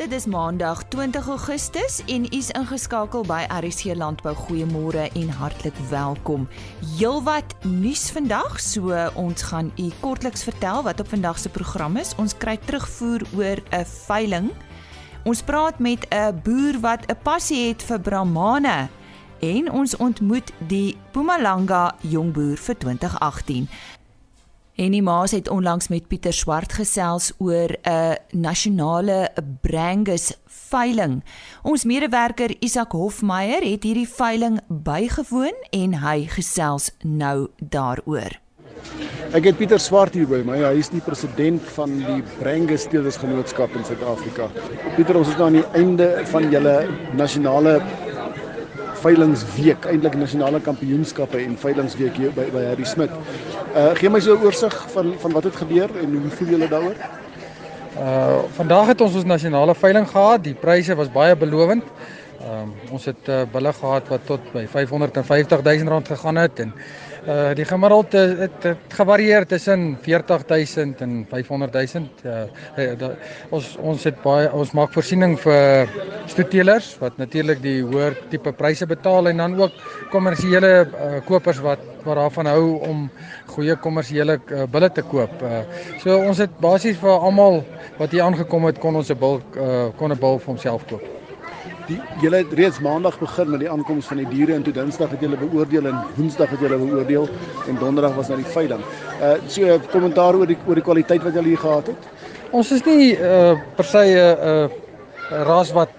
Dit is Maandag 20 Augustus en u is ingeskakel by RC Landbou. Goeiemôre en hartlik welkom. Heelwat nuus vandag, so ons gaan u kortliks vertel wat op vandag se program is. Ons kry terugvoer oor 'n veiling. Ons praat met 'n boer wat 'n passie het vir Brahmane en ons ontmoet die Mpumalanga jongboer vir 2018. En die Maas het onlangs met Pieter Swart gesels oor 'n nasionale Brangus veiling. Ons medewerker Isak Hofmeyer het hierdie veiling bygewoon en hy gesels nou daaroor. Ek het Pieter Swart hier by my. Hy is die president van die Brangus Teelersgenootskap in Suid-Afrika. Pieter, ons is nou aan die einde van julle nasionale veilingsweek, eintlik nasionale kampioenskappe en veilingsweek hier by by Harry Smit. Uh gee my so 'n oorsig van van wat het gebeur en hoe voel julle daaroor? Uh vandag het ons ons nasionale veiling gehad. Die pryse was baie belovend. Ehm um, ons het uh, bulle gehad wat tot by 550 000 rand gegaan het en uh die gemiddeld het, het, het gevarieer tussen 40000 en 500000 uh, uh ons ons het baie ons maak voorsiening vir stoetelers wat natuurlik die hoër tipe pryse betaal en dan ook kommersiële uh, kopers wat wat daarvan hou om goeie kommersiële uh, bulle te koop. Uh so ons het basies vir almal wat hier aangekom het kon ons 'n bil uh, kon 'n bil vir homself koop julle het reeds maandag begin met die aankoms van die diere en toe dinsdag het julle beoordeel en woensdag het julle beoordeel en donderdag was nou die veiling. Uh so 'n kommentaar oor die oor die kwaliteit wat julle hier gehad het. Ons is nie uh per se 'n uh, uh, ras wat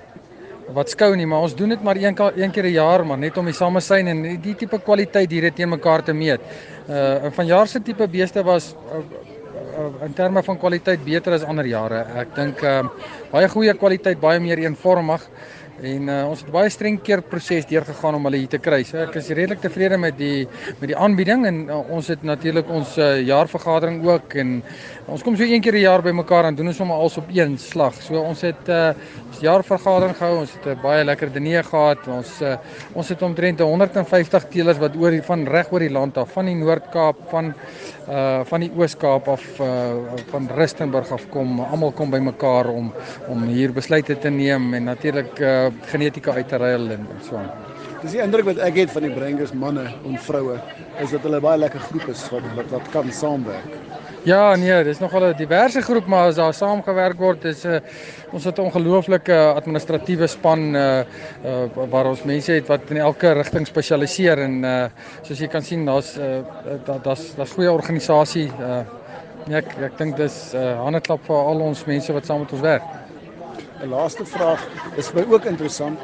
wat skou nie, maar ons doen dit maar een een keer 'n jaar maar net om die samesyn en die, tipe kwaliteit diere teen mekaar te meet. Uh vanjaar se tipe beeste was uh, in terme van kwaliteit beter as ander jare. Ek dink uh baie goeie kwaliteit, baie meer eenvormig. En uh, ons het baie streng keer proses deurgegaan om hulle hier te kry. So ek is redelik tevrede met die met die aanbieding en uh, ons het natuurlik ons uh, jaarvergadering ook en ons kom so een keer 'n jaar bymekaar en doen ons sommer alles op een slag. So ons het uh, ons jaarvergadering gehou. Ons het 'n uh, baie lekker diner gehad. Ons uh, ons het omtrent 150 teelers wat oor van reg oor die land af, van die Noord-Kaap, van uh van die Oos-Kaap af uh van Rustenburg af kom. Almal kom bymekaar om om hier besluite te neem en natuurlik uh genetika uit te ruil en so aan. Dis die indruk wat ek het van die Brengers manne en vroue is dat hulle baie lekker groep is wat wat, wat kan saamwerk. Ja, nee, dis nogal 'n diverse groep maar as daar saamgewerk word is 'n uh, ons het 'n ongelooflike administratiewe span uh, uh waar ons mense het wat in elke rigting spesialiseer en uh soos jy kan sien daar's uh daar's daar's goeie organisasie uh ja, ek ek dink dis 'n uh, handeklap vir al ons mense wat saam met ons werk. 'n laaste vraag is my ook interessant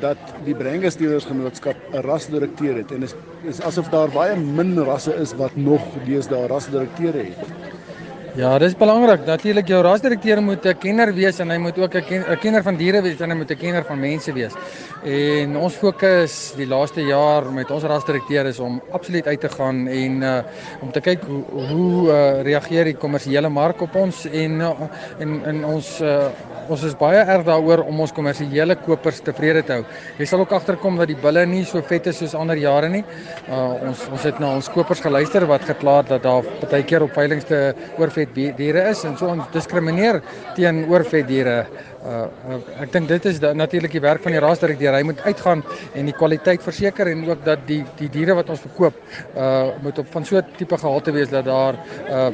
dat die Brengers Dealersgenootskap 'n rasdirekteur het en is is asof daar baie min rasse is wat nog deesdae rasdirekteure het. Ja, dis belangrik. Natuurlik jou rasdirekteur moet 'n kenner wees en hy moet ook 'n ken, kenner van diere wees en hy moet 'n kenner van mense wees. En ons fokus die laaste jaar met ons rasdirekteur is om absoluut uit te gaan en uh om te kyk hoe hoe uh, reageer die kommersiële mark op ons en uh, en en ons uh ons is baie erg daaroor om ons kommersiële kopers tevrede te hou. Jy sal ook agterkom dat die bulle nie so vet is soos ander jare nie. Uh ons ons het na ons kopers geluister wat gekla het dat daar baie keer op veilinge te oorvet diere is en so ons diskrimineer teen oorvet diere. Uh, ek dink dit is natuurlik die werk van die rasdirekteur. Hy moet uitgaan en die kwaliteit verseker en ook dat die die diere wat ons verkoop uh moet op van so 'n tipe gehalte wees dat daar uh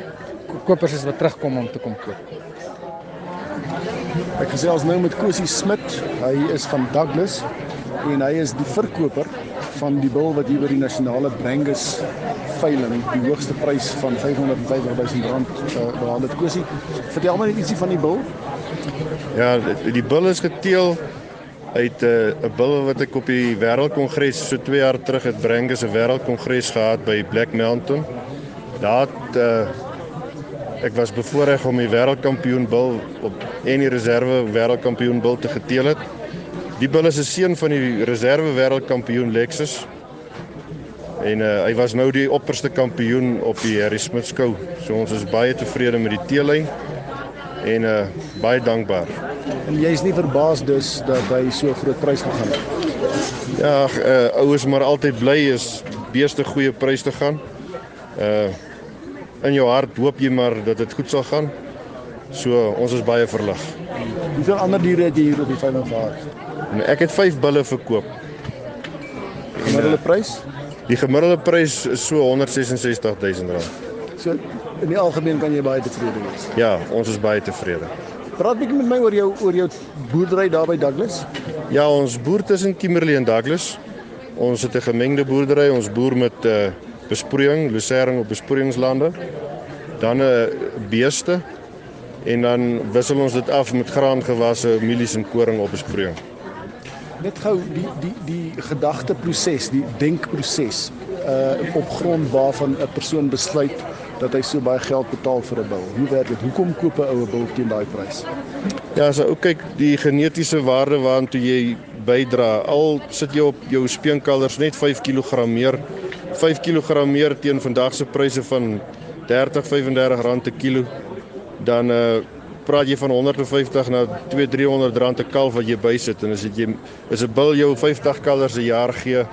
kopers is wat terugkom om te kom koop. Ek gesels nou met Kosie Smit. Hy is van Douglas en hy is die verkoper van die bil wat hier by die nasionale Brangus veiling die hoogste prys van 550 000 rand uh, behaal het. Kosie, vertel my net ietsie van die bil. Ja, die, bil is geteel uit eh, 'n uh, bil wat ek op die wêreldkongres so 2 jaar terug het Brangus 'n wêreldkongres gehad by Black Mountain. Daar uh, Ek was bevoorreg om die wêreldkampioen bil op en die reserve wêreldkampioen bil te geteel het. Die bil is 'n seun van die reserve wêreldkampioen Lexus. En uh, hy was nou die opperste kampioen op die Harry Smith skou. So ons is baie tevrede met die teellyn en uh baie dankbaar. En jy is nie verbaas dus dat hy so groot prys gegaan het. Ja, uh ouers maar altyd bly is beeste goeie prys te gaan. Uh in jou hart hoop jy maar dat dit goed sal gaan. So ons is baie verlig. Hoeveel ander diere het jy hier op die veiling gehad? En ek het 5 bulle verkoop. Gemiddelde prys? Die gemiddelde prys is so 166 000 rand. So in die algemeen kan jy baie tevrede wees. Ja, ons is baie tevrede. Praat bietjie met my oor jou oor jou boerdery daar by Douglas. Ja, ons boer tussen Kimberley en Douglas. Ons het 'n gemengde boerdery. Ons boer met uh besproeiing, lucerne op besproeiingslande. Dan 'n uh, beeste en dan wissel ons dit af met graangewasse, mielies en koring op besproeiing. Net gou die die die gedagteproses, die denkproses uh op grond waarvan 'n persoon besluit dat hy so baie geld betaal vir 'n bil. Hoe werk dit? Hoekom koop 'n oue bil teen daai prys? Ja, as ou kyk die genetiese waarde waartoe jy bydra, al sit jy op jou speenkalvers net 5 kg meer, 5 kg meer teen vandag se pryse van 30 35 rand per kilo, dan uh praat jy van 150 na 2 300 rand per kalf wat jy bysit en as jy is 'n bil jou 50 kalvers 'n jaar gee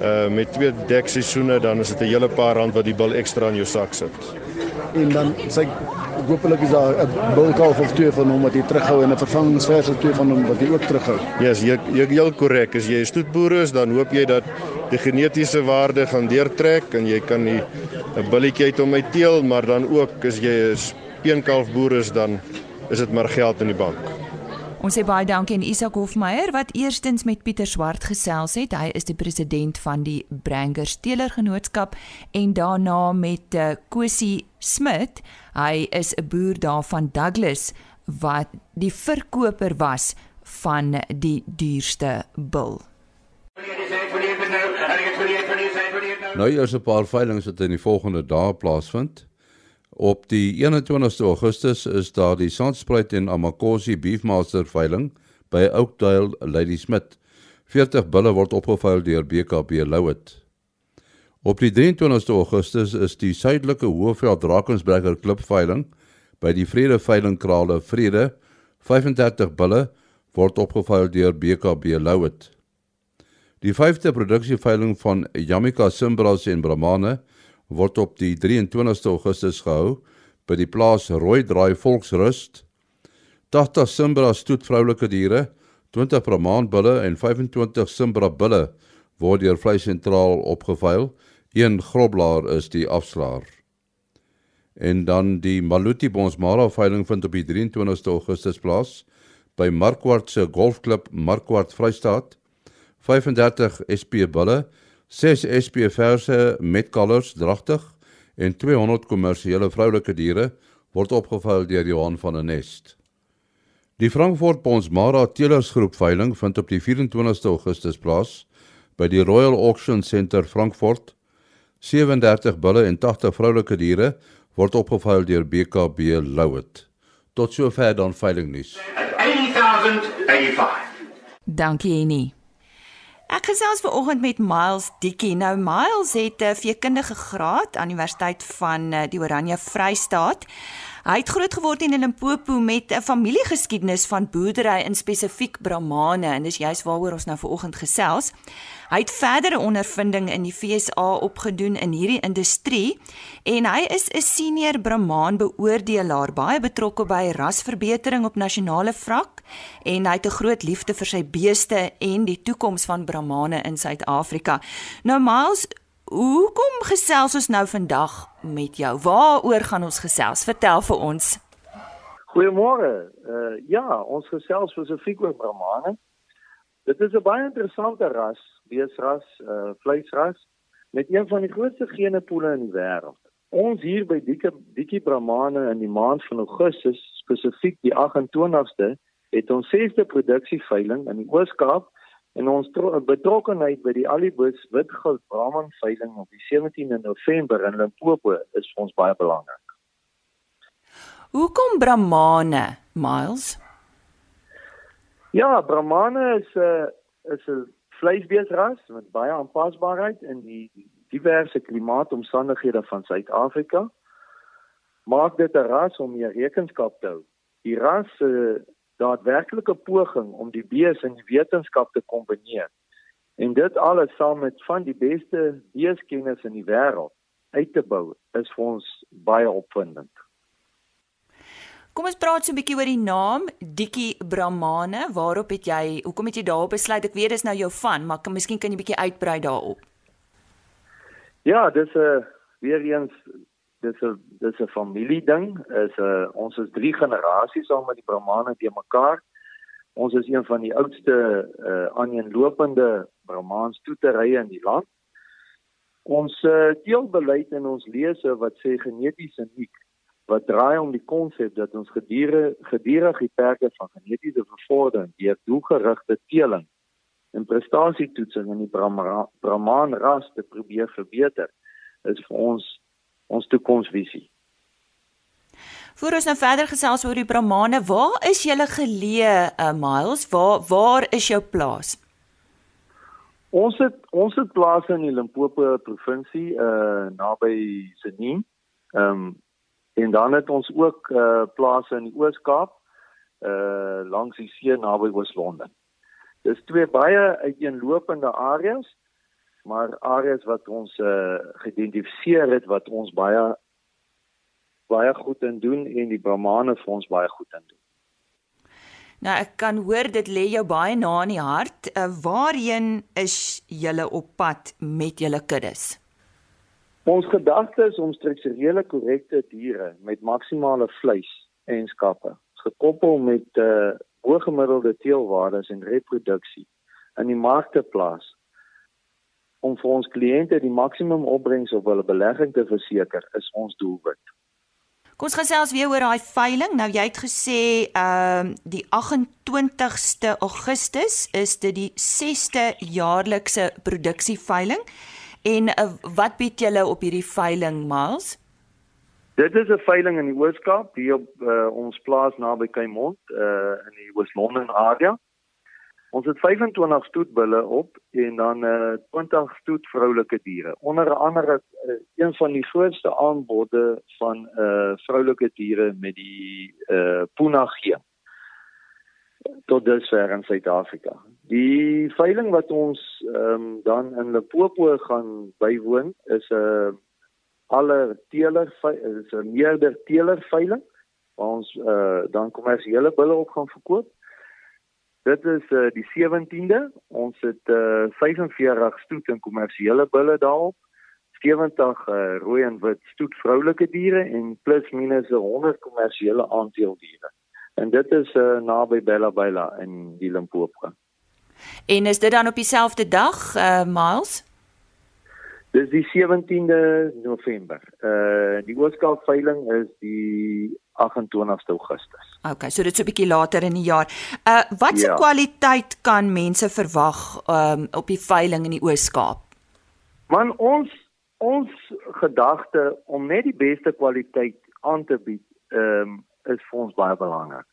uh met twee dekseisoene dan is dit 'n hele paar rand wat die bil ekstra in jou sak sit. En dan sê hopelik is daar 'n bulkalf of twee van hom wat jy terughou en 'n vervangingsvers of twee van hom wat jy ook terughou. Ja, yes, jy jy heel korrek. As jy 'n stoetboer is, dan hoop jy dat die genetiese waarde gaan deurtrek en jy kan 'n billetjie uit hom uitteel, maar dan ook as jy 'n speenkalfboer is, dan is dit maar geld in die bank. Ons sê baie dankie aan Isak Hofmeyer wat eerstens met Pieter Swart gesels het. Hy is die president van die Brangers Teelergenootskap en daarna met uh, Kosie Smit. Hy is 'n boer daar van Douglas wat die verkoper was van die duurste bil. Nou hier is 'n paar veilinge wat in die volgende dae plaasvind. Op die 21ste Augustus is daar die Sandspruit en Amakosi Beefmaster veiling by Oakdale Lady Smith. 40 bulle word opgeveil deur BKB Louet. Op die 23ste Augustus is die Suidelike Hoëveld Drakensberger Klip veiling by die Vrede Veiling Krale Vrede. 35 bulle word opgeveil deur BKB Louet. Die 5de produksieveiling van Jamika Simbras en Brahmane word op die 23ste Augustus gehou by die plaas Rooidraai Volksrust. 80 Simbra stoet vroulike diere, 20 Brahman bulle en 25 Simbra bulle word deur Vleis Sentraal opgeveil. Een groblaar is die afslaer. En dan die Maluti Bonsmara veiling vind op die 23ste Augustus plaas by Markwart se golfklub Markwart Vrystaat. 35 SP bulle 6 SP verse met kalvers dragtig en 200 kommersiële vroulike diere word opgevuil deur Johan van der Nest. Die Frankfurt Bonsmara Teelersgroep veiling vind op die 24ste Augustus plaas by die Royal Auction Centre Frankfurt. 37 bulle en 80 vroulike diere word opgevuil deur BKB Louet. Tot sover dan veilingnuus. 8085. Dankie Annie. Ek gesels ver oggend met Miles Dikkie. Nou Miles het 'n veekundige graad aan Universiteit van eh, die Oranje Vrystaat. Hy het groot geword in Limpopo met 'n familiegeskiedenis van boerdery in spesifiek Brahmane en dis juist waaroor ons nou ver oggend gesels. Hy het verdere ondervinding in die FSA opgedoen in hierdie industrie en hy is 'n senior Brahman beoordelaar, baie betrokke by rasverbetering op nasionale vlak en hy het 'n groot liefde vir sy beeste en die toekoms van Brahmane in Suid-Afrika. Nou Miles, hoekom gesels ons nou vandag met jou? Waaroor gaan ons gesels? Vertel vir ons. Goeiemôre. Uh ja, ons gesels spesifiek oor Brahmane. Dit is 'n baie interessante ras, beesras, uh vleisras met een van die grootste genepoele in die wêreld. Ons hier by Dikkie Dikkie Brahmane in die maand van Augustus, spesifiek die 28ste, het ons 6de produksieveiling in die Oos-Kaap en ons betrokkenheid by die Alibus Witgoud Brahman veiling op die 17de November in Limpopo is vir ons baie belangrik. Hoekom Brahmane, Miles? Ja, Brahmane is 'n uh, is 'n vleisbeesras met baie aanpasbaarheid in die diverse klimaatomstandighede van Suid-Afrika. Maak dit 'n ras om meer rekenskap te hou. Die ras se uh, daadwerklike poging om die bees en die wetenskap te kombineer en dit alles saam met van die beste beeskennis in die wêreld uit te bou is vir ons baie opwindend. Kom ons praat so 'n bietjie oor die naam Dikkie Brahmane. Waarop het jy hoekom het jy daarop besluit? Ek weet dis nou jou van, maar kan miskien kan jy bietjie uitbrei daarop. Ja, dis 'n uh, weer eens dis 'n dis 'n familie ding. Is 'n uh, ons is drie generasies saam met die Brahmane te mekaar. Ons is een van die oudste uh, aaneenlopende Brahmans toeterye in die land. Ons uh, teelbeleid in ons lese wat sê geneties uniek wat draai om die konsep dat ons gediere gedurende die perke van genetiese bevordering deur doelgerigte teeling en prestasietoetsing in die Brahman ras te probeer verbeter is vir ons ons toekomsvisie. Voor ons nou verder gesels oor die Brahmane, waar is julle geleë, uh, Miles? Waar waar is jou plaas? Ons het ons het plase in die Limpopo provinsie, uh naby Senin. Ehm um, en dan het ons ook uh plase in die Oos-Kaap, uh langs die see naby Oos-London. Dis twee baie uiteenlopende areas, maar areas wat ons uh, geïdentifiseer het wat ons baie baie goed in doen en die Brahmane vir ons baie goed in doen. Nou ek kan hoor dit lê jou baie na in die hart. Uh, waarheen is julle op pad met julle kuddes? Ons gedagte is om strukturele korrekte diere met maksimale vleiseienskappe gekoppel met uh, hoëgemiddelde teelwaardes en reproduksie in die mark te plaas om vir ons kliënte die maksimum opbrengs op hulle belegging te verseker is ons doelwit. Kom ons gesels weer oor daai veiling. Nou jy het gesê ehm uh, die 28ste Augustus is dit die 6ste jaarlikse produksieveiling. En uh, wat bied julle op hierdie veiling, Miles? Dit is 'n veiling in die Ooskaap hier op uh, ons plaas naby Kaimond uh, in die Oos-London area. Ons het 25 stoetbulle op en dan uh, 20 stoet vroulike diere. Onder andere uh, een van die grootste aanbode van uh, vroulike diere met die uh, Puna geen tot dusver in Suid-Afrika. Die veiling wat ons um, dan in Limpopo gaan bywoon is 'n uh, alle teeler is 'n meerder teeler veiling waar ons uh, dan kommersiële bulle op gaan verkoop. Dit is uh, die 17de. Ons het uh, 45 stoet en kommersiële bulle daarop. 70 uh, rooi en wit stoet vroulike diere en plus minus 100 kommersiële aanteeldiere. En dit is uh, naby Bella Bella in die Limpopo. En is dit dan op dieselfde dag, uh, Miles? Dis die 17de November. Uh die Ooskaap veiling is die 28ste Augustus. Okay, so dit's 'n bietjie later in die jaar. Uh wat se ja. kwaliteit kan mense verwag um op die veiling in die Ooskaap? Man ons ons gedagte om net die beste kwaliteit aan te bied, um is vir ons baie belangrik.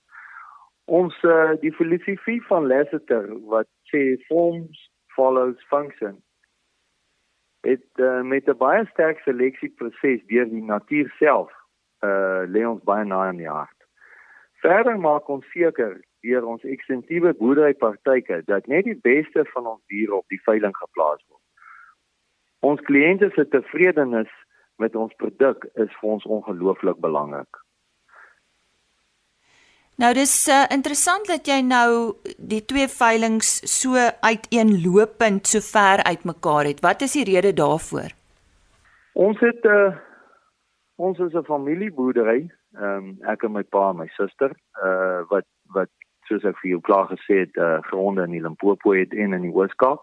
Ons uh die filosofie van Lasseter wat sê forms follows function het uh, met 'n baie sterk seleksieproses deur die natuur self uh lê ons baie na in die hart. Verder maak ons seker deur ons ekstensiewe boerderypraktyke dat net die beste van ons diere op die veiling geplaas word. Ons kliënte se tevredenis met ons produk is vir ons ongelooflik belangrik. Nou dis uh, interessant dat jy nou die twee veilinge so uiteenlopend so ver uitmekaar het. Wat is die rede daarvoor? Ons het 'n uh, eh, ons is 'n familieboerdery. Ehm um, ek en my pa en my suster uh wat wat soos ek vir jou klaar gesê het, uh gronde in die Limpopo het en in die Ooskaap.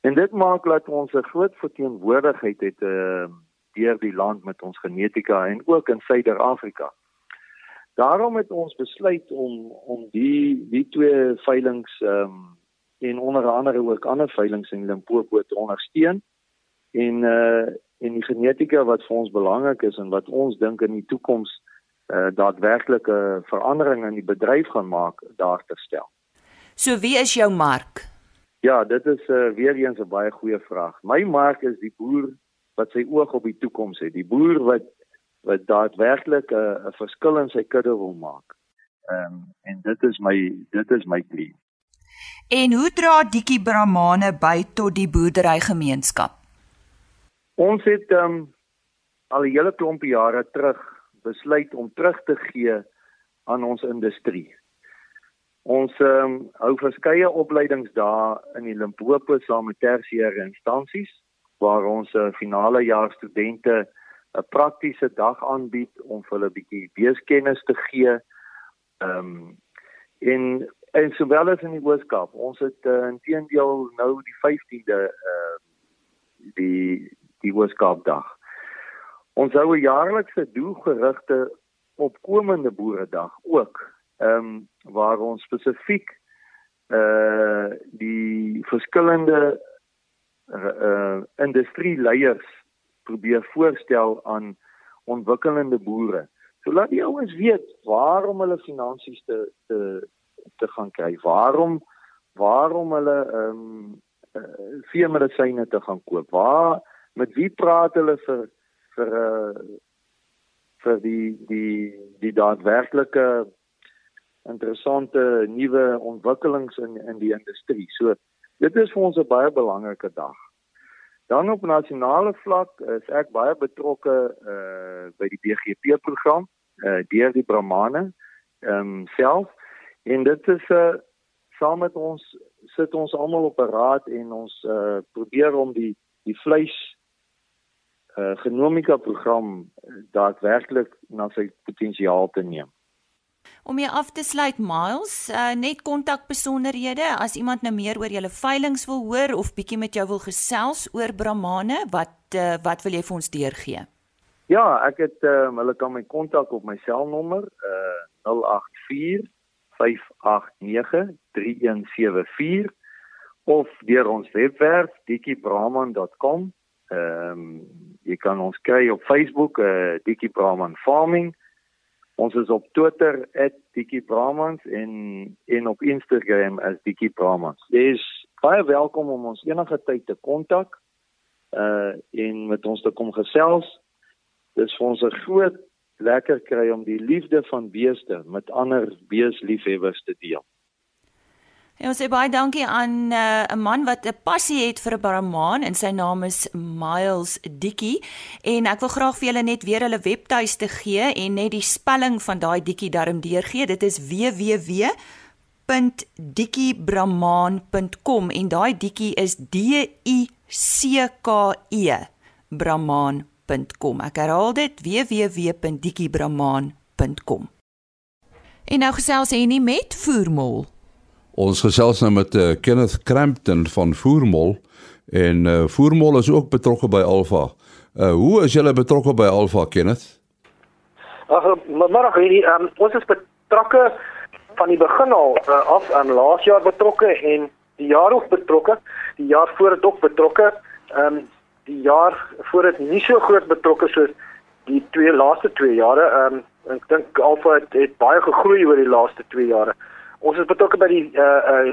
En dit maak dat ons 'n groot verteenwoordigheid het uh deur die land met ons genetika en ook in Suider-Afrika. Daarom het ons besluit om om die die twee veilinge ehm um, en onder andere ook ander veilinge in Limpopo te ondersteun en uh en die genetika wat vir ons belangrik is en wat ons dink in die toekoms uh daadwerklike verandering in die bedryf gaan maak daar te stel. So wie is jou mark? Ja, dit is uh, weer eens 'n baie goeie vraag. My mark is die boer wat sy oog op die toekoms het. Die boer wat wat daadwerklik 'n uh, 'n verskil in sy kudde wil maak. Ehm um, en dit is my dit is my klien. En hoe dra Dikkie Brahmane by tot die boerderygemeenskap? Ons het ehm um, al 'n hele klompie jare terug besluit om terug te gee aan ons industrie. Ons ehm um, hou verskeie opleidingsdae in die Limpopo saam met tersiêre instansies waar ons uh, finale jaar studente 'n praktiese dag aanbied om vir hulle 'n bietjie beeskennis te gee. Ehm um, en en sowel as in die Ooskaap. Ons het uh, intedeel nou die 15de uh die die Ooskaap dag. Ons hou 'n jaarlikse doelgerigte opkomende boeredag ook. Ehm um, waar ons spesifiek uh die verskillende uh industrieleiers probeer voorstel aan ontwikkelende boere. So laat die ouens weet waarom hulle finansies te te te gaan kry. Waarom waarom hulle ehm um, uh, veemedisyne te gaan koop. Waar met wie praat hulle vir vir uh, vir die die die daadwerklike interessante nuwe ontwikkelings in in die industrie. So dit is vir ons 'n baie belangrike dag. Dan op nasionale vlak is ek baie betrokke uh by die BGP program uh deur die Brahmane ehm um, self en dit is 'n uh, saam met ons sit ons almal op 'n raad en ons uh probeer om die die vleis uh genomika program daadwerklik na sy potensiaal te neem. Om jy af te sluit Miles, uh, net kontak besonderhede as iemand nou meer oor julle veilinge wil hoor of bietjie met jou wil gesels oor Brahmane, wat uh, wat wil jy vir ons deurgee? Ja, ek het um, hulle kan my kontak op my selnommer uh 084 589 3174 of deur ons webwerf dikkiebrahman.com. Ehm um, jy kan ons kry op Facebook, uh, Dikkie Brahman Farming Ons is op Twitter @dikkiebramans en en op Instagram as dikkiebramans. Dis baie welkom om ons enige tyd te kontak uh en met ons te kom gesels. Dis vir ons 'n groot lekker kry om die liefde van beeste met ander beesliefhebbers te deel. En ons sê baie dankie aan eh, 'n uh, man wat 'n passie het vir 'n Brahman en sy naam is Miles Dikkie en ek wil graag vir julle net weer hulle webtuiste gee en net die spelling van daai Dikkie darm deurgee. Dit is www.dikkiebrahman.com en daai Dikkie is D I C K E brahman.com. Ek herhaal dit www.dikkiebrahman.com. En nou gesels hy nie met voermol Ons gesels nou met uh, Kenneth Crampton van Voormol en uh, Voormol is ook betrokke by Alpha. Uh, hoe is julle betrokke by Alpha Kenneth? Ag, maar ag, um, ons is betrokke van die begin al uh, af aan um, laas jaar betrokke en die jaar ook betrokke, die jaar voor dit ook betrokke. Ehm um, die jaar voor dit nie so groot betrokke soos die twee laaste twee jare. Ehm um, ek dink Alpha het, het baie gegroei oor die laaste twee jare. Ons is betrokke by die uh uh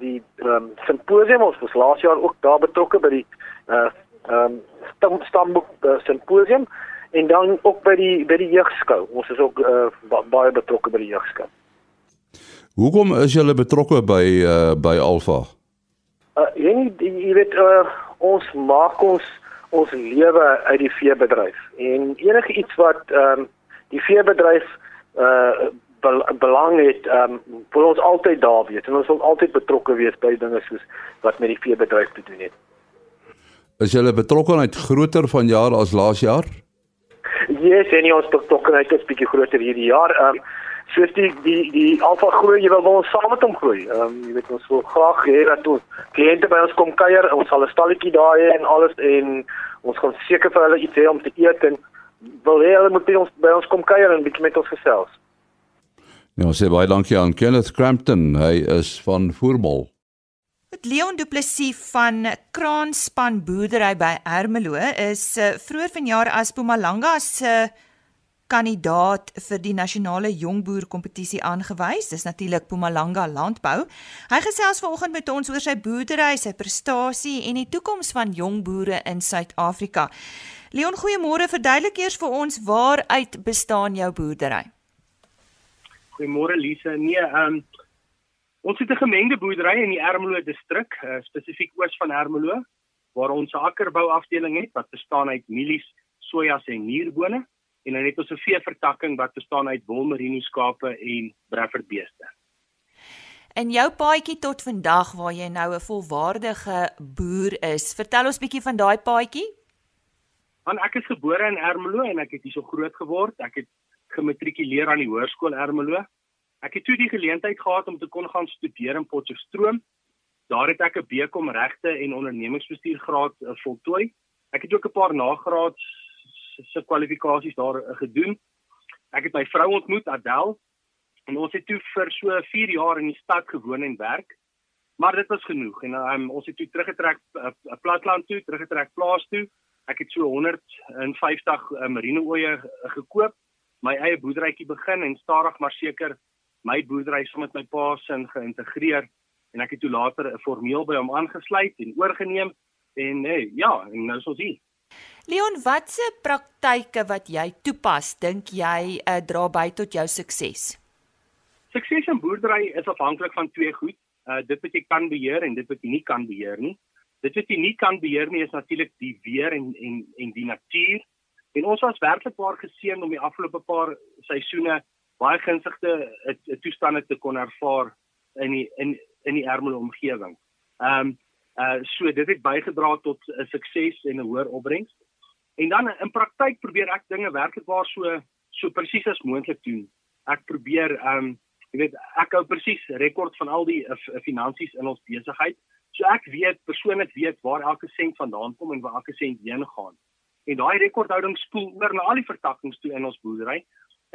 die um, simposium ons was laas jaar ook daar betrokke by die uh um stam stamboek uh, simposium en dan ook by die by die jeugskou. Ons is ook uh, baie betrokke by die jeugskou. Hoekom is julle betrokke by uh by Alpha? Uh jy, jy weet uh ons maak ons ons lewe uit die veebedryf en enige iets wat ehm um, die veebedryf uh belang het, ehm um, wil ons altyd daar wees en ons wil altyd betrokke wees by dinge soos wat met die veebedryf te doen het. Is julle betrokkeheid groter vanjaar as laas jaar? Ja, yes, en ons betrokkeheid is bietjie groter hierdie jaar. Ehm um, soos die die die alfa groei, jy wil ons saam met hom groei. Ehm um, jy weet ons wil graag hê dat ons kliënte by ons kom kuier, ons sal 'n stalletjie daar hê en alles en ons gaan seker vir hulle iets hê om te eet en wil hê hulle moet by ons by ons kom kuier en bietjie met ons gesels. Ja, ons sê baie dankie aan Kenneth Crampton. Hy is van Voormol. Met Leon Du Plessis van Kraanspan Boerdery by Ermelo is uh, vroeër vanjaar as Mpumalanga se uh, kandidaat vir die nasionale jongboer kompetisie aangewys. Dis natuurlik Mpumalanga Landbou. Hy gesels vanoggend met ons oor sy boerdery, sy prestasie en die toekoms van jongboere in Suid-Afrika. Leon, goeiemôre. Verduidelik eers vir ons waaruit bestaan jou boerdery? Goeiemôre Lise. Nee, ehm um, ons het 'n gemengde boerdery in die Ermelo distrik, uh, spesifiek oos van Ermelo, waar ons 'n akkerbou afdeling het wat bestaan uit mielies, sojas en muurbone. en dan het ons 'n veevertakking wat bestaan uit wol merino skape en Bradford beeste. In jou paadjie tot vandag waar jy nou 'n volwaardige boer is, vertel ons bietjie van daai paadjie. Want ek is gebore in Ermelo en ek het hier so groot geword. Ek het gematrikuleer aan die hoërskool Ermelo. Ek het toe die geleentheid gehad om te kon gaan studeer in Potchefstroom. Daar het ek 'n BCom regte en ondernemingsbestuur graad uh, voltooi. Ek het ook 'n paar nagraads se kwalifikasies daar uh, gedoen. Ek het my vrou ontmoet, Adel, en ons het toe vir so 4 jaar in die stad gewoon en werk. Maar dit was genoeg en um, ons het toe teruggetrek uh, platland toe, teruggetrek plaas toe. Ek het so 150 uh, marine oeye uh, gekoop, my eie boerderytjie begin en stadig maar seker my boerdery saam met my pa se geïntegreer en ek het toe later 'n formeel by hom aangesluit en oorgeneem en hey, ja, en nou is ons hier. Leon, watse praktyke wat jy toepas, dink jy uh, dra by tot jou sukses? Sukses in boerdery is afhanklik van twee goed. Uh dit wat jy kan beheer en dit wat jy nie kan beheer nie. Dit wat jy nie kan beheer nie is natuurlik die weer en en en die natuur. En ons was werklik baie geseën om die afgelope paar seisoene baie gunstige uh, toestande te kon ervaar in die in in die Ermelo omgewing. Ehm um, uh so dit het bygedra tot 'n sukses en 'n hoër opbrengs. En dan in praktyk probeer ek dinge werklik waar so so presies as moontlik doen. Ek probeer ehm um, jy weet ek hou presies rekord van al die uh, finansies in ons besigheid. So ek weet persoonlik weet waar elke sent vandaan kom en waar elke sent heen gaan. En daai rekordhouding spoel oor na al die vertakkings toe in ons boerdery.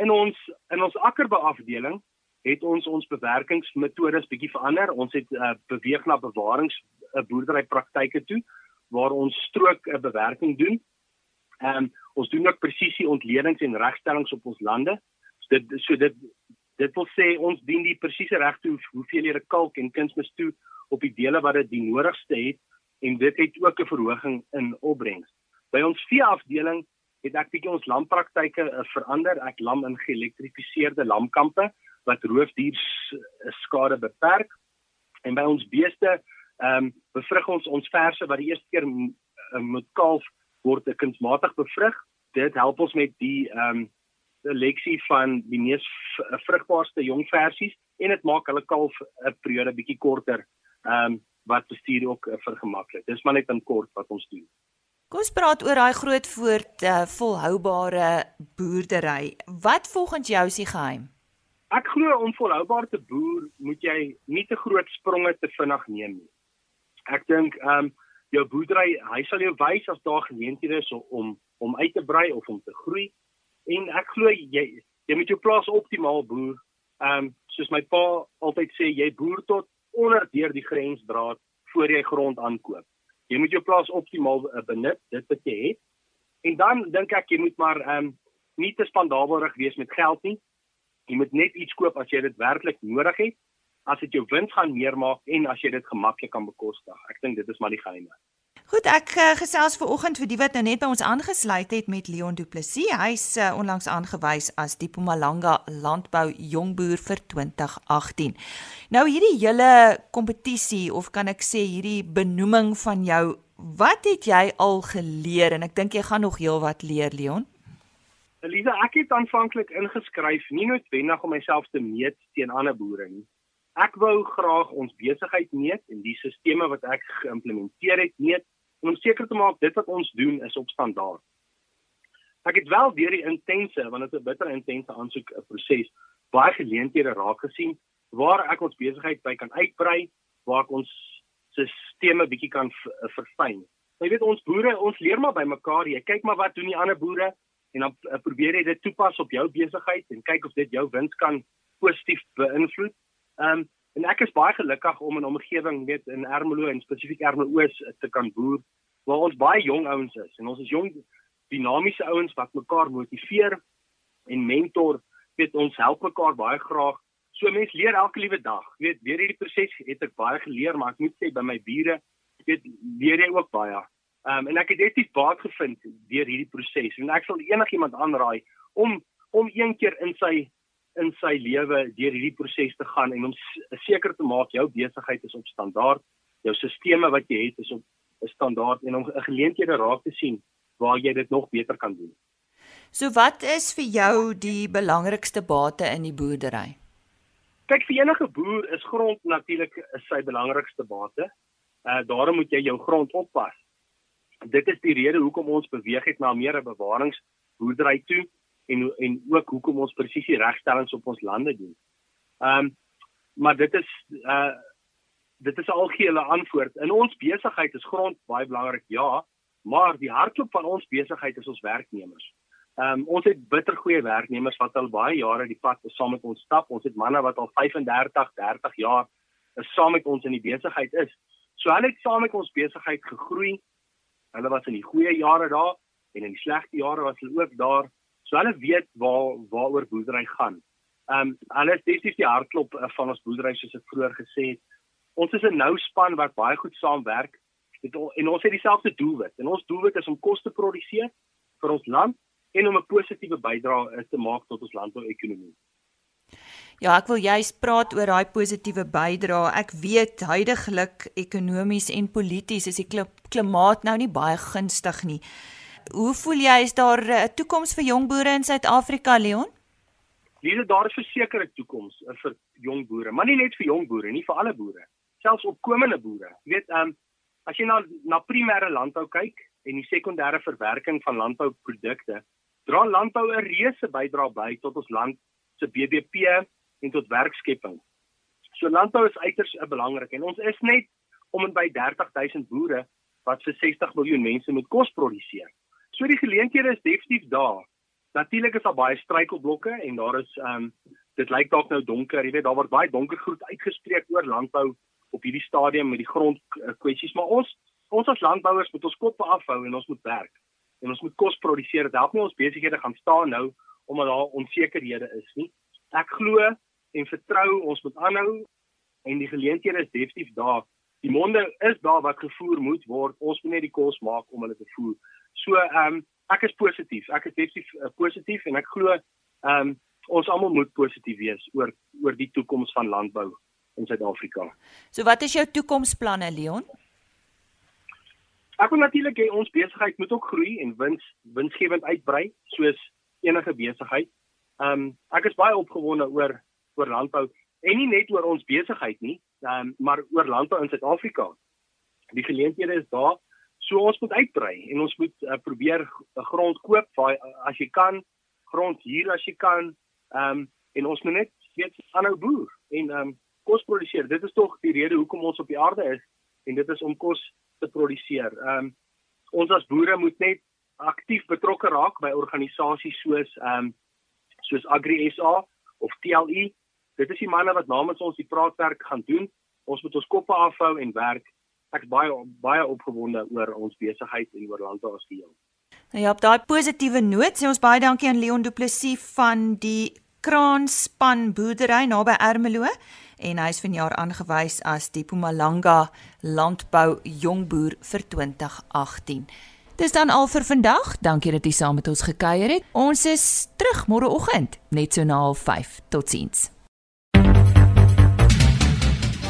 In ons in ons akkerbeafdeling het ons ons bewerkingsmetodes bietjie verander. Ons het uh, beweeg na bewarings uh, boerderypraktyke toe waar ons strook 'n uh, bewerking doen. Ehm um, ons doen ook presisie ontledings en regstellings op ons lande. So dit so dit dit wil sê ons dien die presiese reg toe hoeveel jy kalk en kunsmis toe op die dele wat dit die nodigste het en dit het ook 'n verhoging in opbrengs. By ons veeafdeling het ek bietjie ons lampraktyke uh, verander. Ek lam in geelektrifiseerde lamkampe wat roofdier skade beperk. En by ons beeste ehm um, bevrug ons ons verse wat die eerste keer moet kalf word kunsmatig bevrug. Dit help ons met die ehm um, seleksie van die mees vrugbaarste jong versies en dit maak hulle kalf 'n periode bietjie korter. Ehm um, wat bestuur ook uh, vergemaklik. Dis maar net in kort wat ons doen. Kom ons praat oor daai groot voort uh, volhoubare boerdery. Wat volgens jou is die geheim? Ek glo om volhoubaar te boer, moet jy nie te groot spronge te vinnig neem nie. Ek dink ehm um, jou boerdery, hy sal jou wys as daar geleenthede is om om uit te brei of om te groei. En ek glo jy jy moet jou plaas optimaal boer. Ehm um, soos my pa altyd sê, jy boer tot onder deur die grensdraad voor jy grond aankoop. Jy moet jou plaas optimaal uh, benut, dit wat jy het. En dan dink ek jy moet maar ehm um, nie te spandabelrig wees met geld nie. Jy moet net iets koop as jy dit werklik nodig het, as dit jou wins gaan meer maak en as jy dit gemaklik kan bekostig. Ek dink dit is maar die geheim. Goed, ek uh, gesels ver oggend vir die wat nou net by ons aangesluit het met Leon Du Plessis. Hy's uh, onlangs aangewys as die Mpumalanga Landbou Jongboer vir 2018. Nou hierdie hele kompetisie of kan ek sê hierdie benoeming van jou, wat het jy al geleer en ek dink jy gaan nog heelwat leer, Leon? Elisa, ek het aanvanklik ingeskryf nie noodwendig om myself te meet teen ander boere nie. Ek wou graag ons besigheid meet en die sisteme wat ek geïmplementeer het meet om seker te maak dit wat ons doen is op standaard. Ek het wel deur die intense, want dit is 'n bitter intense aansoek proses, baie geleenthede raak gesien waar ek ons besigheid by kan uitbrei, waar ek ons sisteme bietjie kan verfyn. Jy weet ons boere, ons leer maar by mekaar. Jy kyk maar wat doen die ander boere en dan uh, probeer jy dit toepas op jou besigheid en kyk of dit jou wins kan positief beïnvloed. Ehm um, en ek is baie gelukkig om in 'n omgewing weet in Ermelo en spesifiek Ermelo Oos te kan boer waar ons baie jong ouens is en ons is jong dinamiese ouens wat mekaar motiveer en mentor. Weet ons help mekaar baie graag. So mense leer elke liewe dag. Weet deur hierdie proses het ek baie geleer, maar ek moet sê by my bure weet leer jy ook baie. Um, en ek het definitief baat gevind deur hierdie proses. En ek sal enigiemand aanraai om om een keer in sy in sy lewe deur hierdie proses te gaan en om seker te maak jou besigheid is op standaard, jou sisteme wat jy het is op 'n standaard en om 'n geleenthede raak te sien waar jy dit nog beter kan doen. So wat is vir jou die belangrikste bate in die boerdery? Kyk vir enige boer is grond natuurlik sy belangrikste bate. Uh daarom moet jy jou grond oppas. Dit is die rede hoekom ons beweeg het na meer 'n bewaringsboerdery toe en en ook hoekom ons presisie regstellings op ons lande doen. Ehm um, maar dit is uh dit is algehele antwoord. In ons besigheid is grond baie belangrik, ja, maar die hartklop van ons besigheid is ons werknemers. Ehm um, ons het bittergoeie werknemers wat al baie jare die pad saam met ons stap. Ons het manne wat al 35, 30 jaar is saam met ons in die besigheid is. So hulle het saam met ons besigheid gegroei. Hulle was in die goeie jare daar en in die slegte jare was hulle ook daar. So hulle weet waar waaroor boerdery gaan. Ehm um, hulle is definitief die hartklop uh, van ons boerdery soos ek vroeër gesê het. Ons is 'n nou span wat baie goed saamwerk het, en ons het dieselfde doelwit. En ons doelwit is om kos te produseer vir ons land en om 'n positiewe bydrae uh, te maak tot ons landbouekonomie. Ja, ek wil juist praat oor daai positiewe bydrae. Ek weet huidigelik ekonomies en polities is die klimaat nou nie baie gunstig nie. Hoe voel jy is daar 'n uh, toekoms vir jong boere in Suid-Afrika, Leon? Hier daar is verseker 'n toekoms uh, vir jong boere, maar nie net vir jong boere nie, vir alle boere, selfs opkomende boere. Jy weet, ehm um, as jy na na primêre landbou kyk en die sekondêre verwerking van landbouprodukte, dra landbou 'n reuse bydrae by tot ons land se BBP en tot werkskepping. So landbou is uiters uh, belangrik en ons is net om en by 30000 boere wat vir 60 miljoen mense moet kos produseer. So die geleenthede is definitief daar. Natuurlik is daar baie struikelblokke en daar is ehm um, dit lyk dalk nou donker, jy weet daar word baie donker goed uitgespreek oor landbou op hierdie stadium met die grond kwessies, maar ons ons as landbouers moet ons kop afhou en ons moet werk. En ons moet kos produseer. Dit help nie ons besighede gaan staan nou omdat daar onsekerhede is nie. Ek glo en vertrou ons moet aanhou en die geleenthede is definitief daar. Die monde is daar wat gevoer moet word. Ons moet net die kos maak om hulle te voer. So ehm um, ek is positief. Ek is definitief uh, positief en ek glo ehm um, ons almal moet positief wees oor oor die toekoms van landbou in Suid-Afrika. So wat is jou toekomsplanne Leon? Ek wil natuurlik hê ons besigheid moet ook groei en wins winsgewend uitbrei soos enige besigheid. Ehm um, ek is baie opgewonde oor oor landbou en nie net oor ons besigheid nie, ehm um, maar oor landbou in Suid-Afrika. Die geleenthede is daar So ons moet uitbrei en ons moet uh, probeer 'n grond koop waar as jy kan grond hier as jy kan ehm um, en ons moet net weet aanhou boer en ehm um, kos produseer. Dit is tog die rede hoekom ons op die aarde is en dit is om kos te produseer. Ehm um, ons as boere moet net aktief betrokke raak by organisasies soos ehm um, soos Agri SA of TLE. Dit is die manne wat namens ons die praatwerk gaan doen. Ons moet ons koppe afhou en werk ek's baie baie opgewonde oor ons besigheid en oor landbou as geheel. Nou ja, op daai positiewe noot sê ons baie dankie aan Leon Du Plessis van die Kraanspan boerdery naby Ermelo en hy is vanjaar aangewys as die Mpumalanga landbou jongboer vir 2018. Dis dan al vir vandag. Dankie dat jy saam met ons gekuier het. Ons is terug môreoggend net so na 05:30. Totsiens.